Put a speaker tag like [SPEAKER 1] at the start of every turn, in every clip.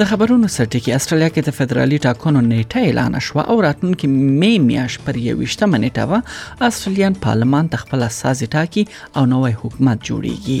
[SPEAKER 1] د خبرونو سرټکی استرالیا کې د فدرالي ټاکنو نیټه اعلان شو او راتلونکي می میاش پر 21مه نیټه و استرالیان پارلمان ته خپل اساس ټاکي او نوې حکومت جوړیږي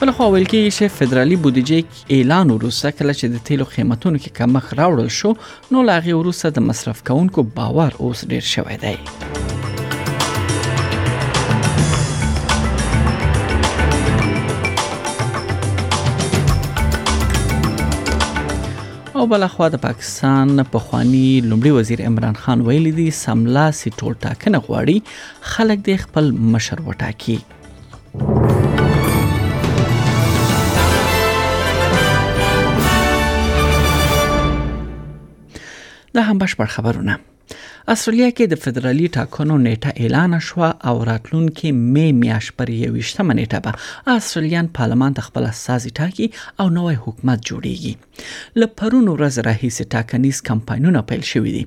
[SPEAKER 1] بل خو ویل کېږي چې فدرالي بودیجې اعلان وروسته کله چې د تیلو قیمتونو کې کمښت راوړل شو نو لاغي وروسته د مصرف کونکو باور اوس ډیر شوی دی او بل خو د پاکستان په خواني لومړي وزیر عمران خان ویلي دي سملاسي ټول ټاکنه غواړي خلک د خپل مشر وټاکي دا هم بشپړ خبرونه استرالیا کې د فدرالي ټاکنو نیټه اعلان شو او راتلونکي می میاش پر 21 نیټه به استرالیان پارلمان ته خپل استازي ټاکي او نوې حکومت جوړیږي له پرون ورځ راهیسې ټاکنیز کمپاینونه پیل شوي دي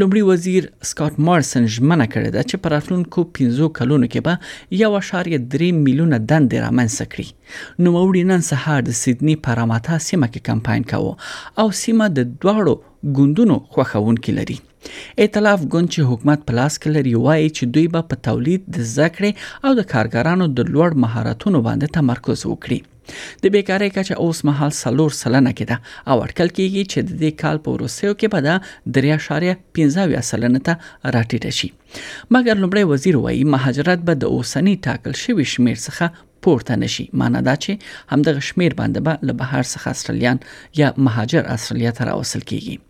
[SPEAKER 1] لومړي وزیر سکاټ مارسن ژمنه کړې ده چې په راتلونکو 15 کلونو کې به 1.3 میلیونه دندې رامنځته کړي نوموړي نن سهار د سیدنی پاراماتا سیمه کې کمپاین کاوه او سیمه د دواړو ګوندونو خوښونکي لري ائتلاف ګوند چې حکومت په لاس کې لري وایي چې دوی به په تولید د زده کړې او د کارګرانو د لوړ مهارتونو باندې تمرکز وکړي د بیکارۍ کچه اوس مهال څلور سلنه کې ده او اټکل کیږي چې د دې کال په وروستیو کې به دا درې اشاریه پنځه اویا سلنه ته راټیټه شي مګر لومړی وزیر وایي مهاجرت به د اوسني ټاکل شوي شمیر څخه پورته نشي معنی دا چې همدغه شمیر باندې به له بهر څخه استرالیان یا مهاجر استرالیا ته راوصل کیږي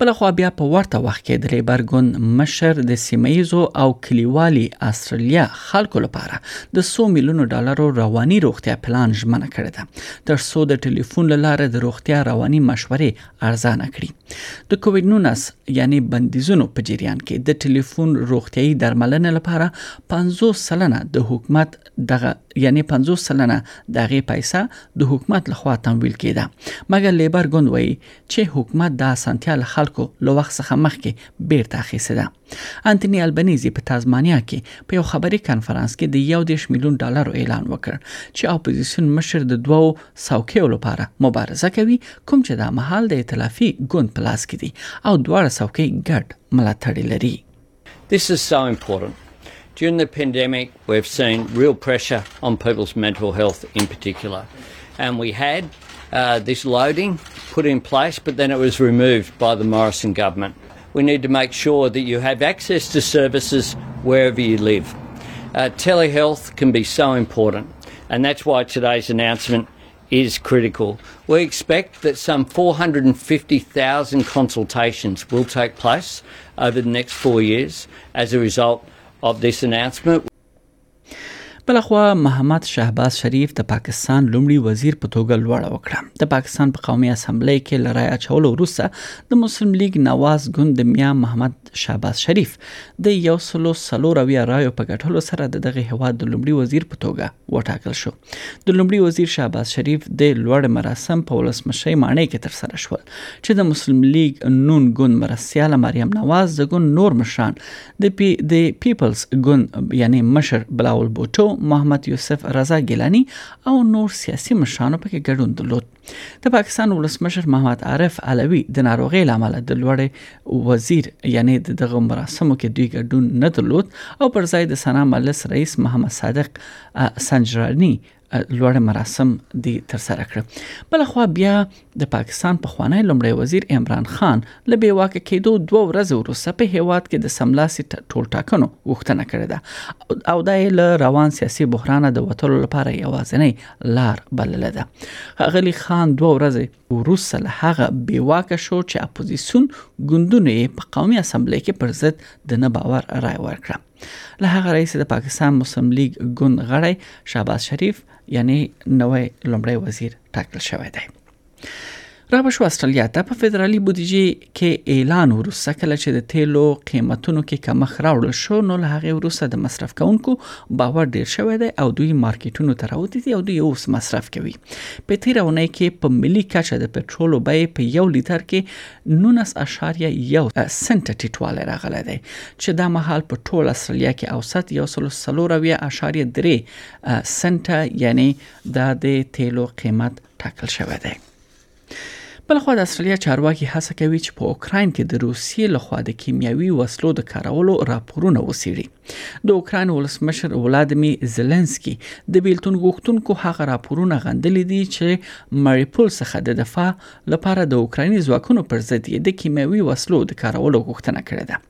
[SPEAKER 1] بله خوا بیا په ورته وخت کې د لیبر ګوند مشر د سیمه ییزو او کلیوالي استرالیا خلکو لپاره د 100 میلیونو ډالرو رواني روغتیا پلان ژمنه کړې ده تر څو د ټلیفون لاره د روغتیا رواني مشورې ارزانه کړي د کووید 19 یعنی بندیزونو په جریان کې د ټلیفون روغتیاي درملنې لپاره 50 سلنه د حکومت دغه یعنی 50 سلنه دغه پیسې د حکومت لخوا تمویل کیده مګر لیبر ګوند وایي چې حکومت د اسانتیا له خلکو له وخت څخه مخکې بیرته اخیسته ده انټونی البنیزي په تازمانیا کې په یو خبري کانفرنس کې د 11 میلیون ډالر اعلان وکړ چې اپوزیسیون مشر د دوو څوکیو لپاره مبارزه کوي کوم چې د محل د ائتلافي ګوند پلاس کې دي او دواړه څوکۍ ګډ ملاتړ لري
[SPEAKER 2] This is so important. During the pandemic, we've seen real pressure on people's mental health in particular. And we had uh, this loading put in place, but then it was removed by the Morrison government. We need to make sure that you have access to services wherever you live. Uh, telehealth can be so important, and that's why today's announcement is critical. We expect that some 450,000 consultations will take place over the next four years as a result of this announcement.
[SPEAKER 1] بلخوا محمد شهباز شریف د پاکستان لومړي وزیر په توګه لوړ وکړه د پاکستان په قومي اسمبلی کې لړای اچولو وروسته د مسلم لیگ نواز ګوند د میا محمد شهباز شریف د یو سلو سلو رویا رایو په ګټلو سره د دغه هواد د لومړي وزیر په توګه وټاکل شو د لومړي وزیر شهباز شریف د لوړ مراسم په ولسمشۍ ماڼۍ کې تر سره شول چې د مسلم لیګ نون ګوند مرستیاله مریم نواز د ګوند نور مشران د پی د پیپلز ګوند یعنی مشر بلاول بوټو محمد یوسف رضا ګیلانی او نور سیاسي مشرانو پکې ګډون درلود د پاکستان ولسمشر محمد عارف علوي د ناروغۍ لامل د لوړ وزیر یعنی د دغه مراسمو کې دوی ګډون نه درلود او پر ځای د سنا مجلس رئیس محمد صادق سنجرانی لوړ مراسم دی تر سره کړ بل خو بیا د پاکستان په خوانی لمړی وزیر عمران خان له بې واک کېدو دوه ورځې وروسته په هیواد کې د سملاسي ټول ټاکنو غوښتنه کړې ده او دا له روان سیاسي بحران د وټلو لپاره یوازنی لار بلله ده هغلی خان دوه ورځې وروسته له هغه بیواکه شو چې اپوزیسیون ګوندونه یې په قومي اسمبلی کې پر ضد د نه باور رای ورکړه له هغه رئیس د پاکستان مسلم لیگ ګوند غړی شهباز شریف یعنی نوې لومړی وزیر ټاکل شوی دی رابه شو استرالیا ته په فدرالي بودیجې کې اعلان وروسته کله چې د تیلو قیمتونو کې کمښت راوړل شو نو له هغه وروسته د مصرف کونکو باور ډیر شوی دی او دوی مارکیټونو ته راوتی دي او دوی اوس مصرف کوي په تیر اونۍ کې په ملي کچه د پټرولو بیه په یو لیتر کې 19.1 سنت ټیټواله راغله دی چې دا مهال په ټول استرالیا کې اوسط یو سل سلوروي اشاریه درې سنت یعنی د تیلو قیمت ټاکل شوی دی بلخوا د استرالیا چارواکي هڅه کوي چې په اوکراین کې د روسیې لخوا د کیمیاوي وسلو د کارولو راپورونه وسیړي د اوکراین ولسمشر ولادمي زلنسکي د بیلتون غوښتونکو هغه راپورونه غندلي دي چې مریپول څخه د دفاع لپاره د اوکرایني ځواکونو پر ضد د کیمیاوي وسلو د کارولو غوښتنه کړې ده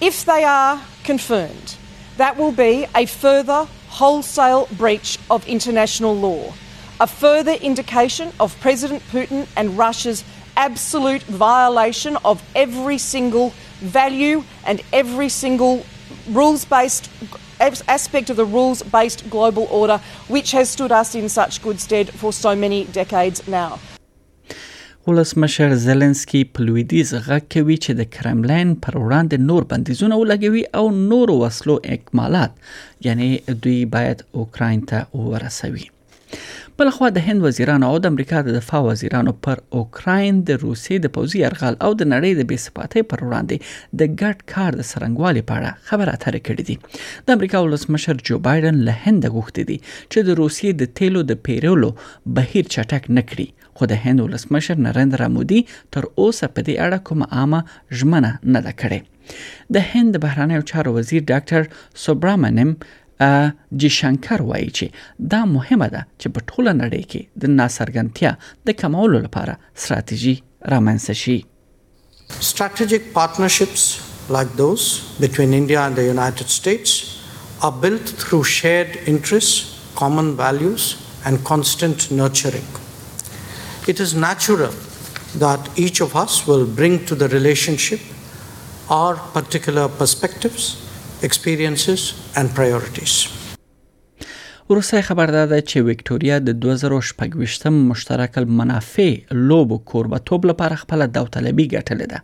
[SPEAKER 3] If they are confirmed, that will be a further wholesale breach of international law, a further indication of President Putin and Russia's absolute violation of every single value and every single rules based aspect of the rules based global order which has stood us in such good stead for so many decades now.
[SPEAKER 1] ولسمشر زلنسکي په لویدیز غږ کوي چې د کرملین پر وړاندې نور بندیزونه ولګوي او نور وسلو اکمالات یعنی دوی باید اوکراین ته ورسوي بلخوا د هند وزیرانو او د امریکا د دفاع وزیرانو پر اوکراین د روسیې د پوځي ارغال او د نړۍ د بیسپاتۍ پر وړاندې د ګډ کار د سرنګوالي په اړه خبره اترې کړې دي د امریکا ولسمشر جو بایډن له هند غوښتي دي چې د روسیې د تیلو د پیرولو بهیر چټک نه کړي خو د هند ولسمشر نریندرا مودي تر اوسه په دې اړه کومه عامه ژمنه نه ده کړې د هند د بهرانیو چارو وزیر ډاکټر سوبرامنیم جی شنکر وایي چې دا مهمه ده چې په ټوله نړۍ کې د ناسرګنتیا د کمولو لپاره ستراتیژي رامنځته شي
[SPEAKER 4] Strategic partnerships like those between India and the United States are built through shared interests, common values, and constant nurturing. It is natural that each of us will bring to the relationship our particular perspectives experiences and priorities.
[SPEAKER 1] وروستی خبر دا ده چې ویکټوریا د 2026 م مشترک المنافع لوبو کوربه توب لپاره خپل داوطلبي ګټلې ده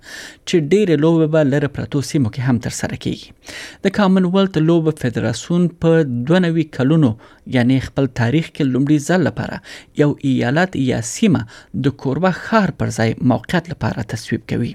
[SPEAKER 1] چې ډېر لوبه به لره پرتو سیمو کې هم تر سره کیږي د کامن ویلت لوبو فدراسیون په 92 کلونو یعنی خپل تاریخ کې لومړي ځل لپاره یو ایالت یا سیمه د کوربه خار پر ځای موقعیت لپاره تصویب کوي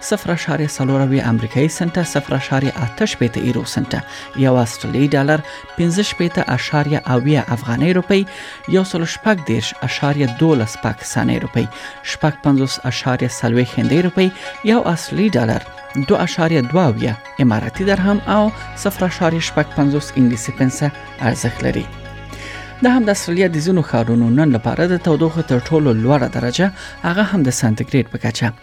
[SPEAKER 1] صفر اشاریه څلور اویا امریکایي سنټه صفر اشاریه اته شپېته ایرو سنټه یو استرالیي ډالر پنځه شپېته اشاریه اویا افغانۍ روپۍ یو سل شپږ دېرش اشاریه دولس پاکستانۍ روپۍ شپږ پنځوس اشاریه څلوېښت هندۍ روپۍ یو استرالیي ډالر دو اشاریه دوه اویا اماراتي درهم او صفر اشاریه شپږ پنځوس انګلیسي پنسه ارزښت لري د هم د استرالیا د ځینو ښارونو نن لپاره د تودوخې تر ټولو لوړه درجه هغه هم د سانتیګریډ په کچه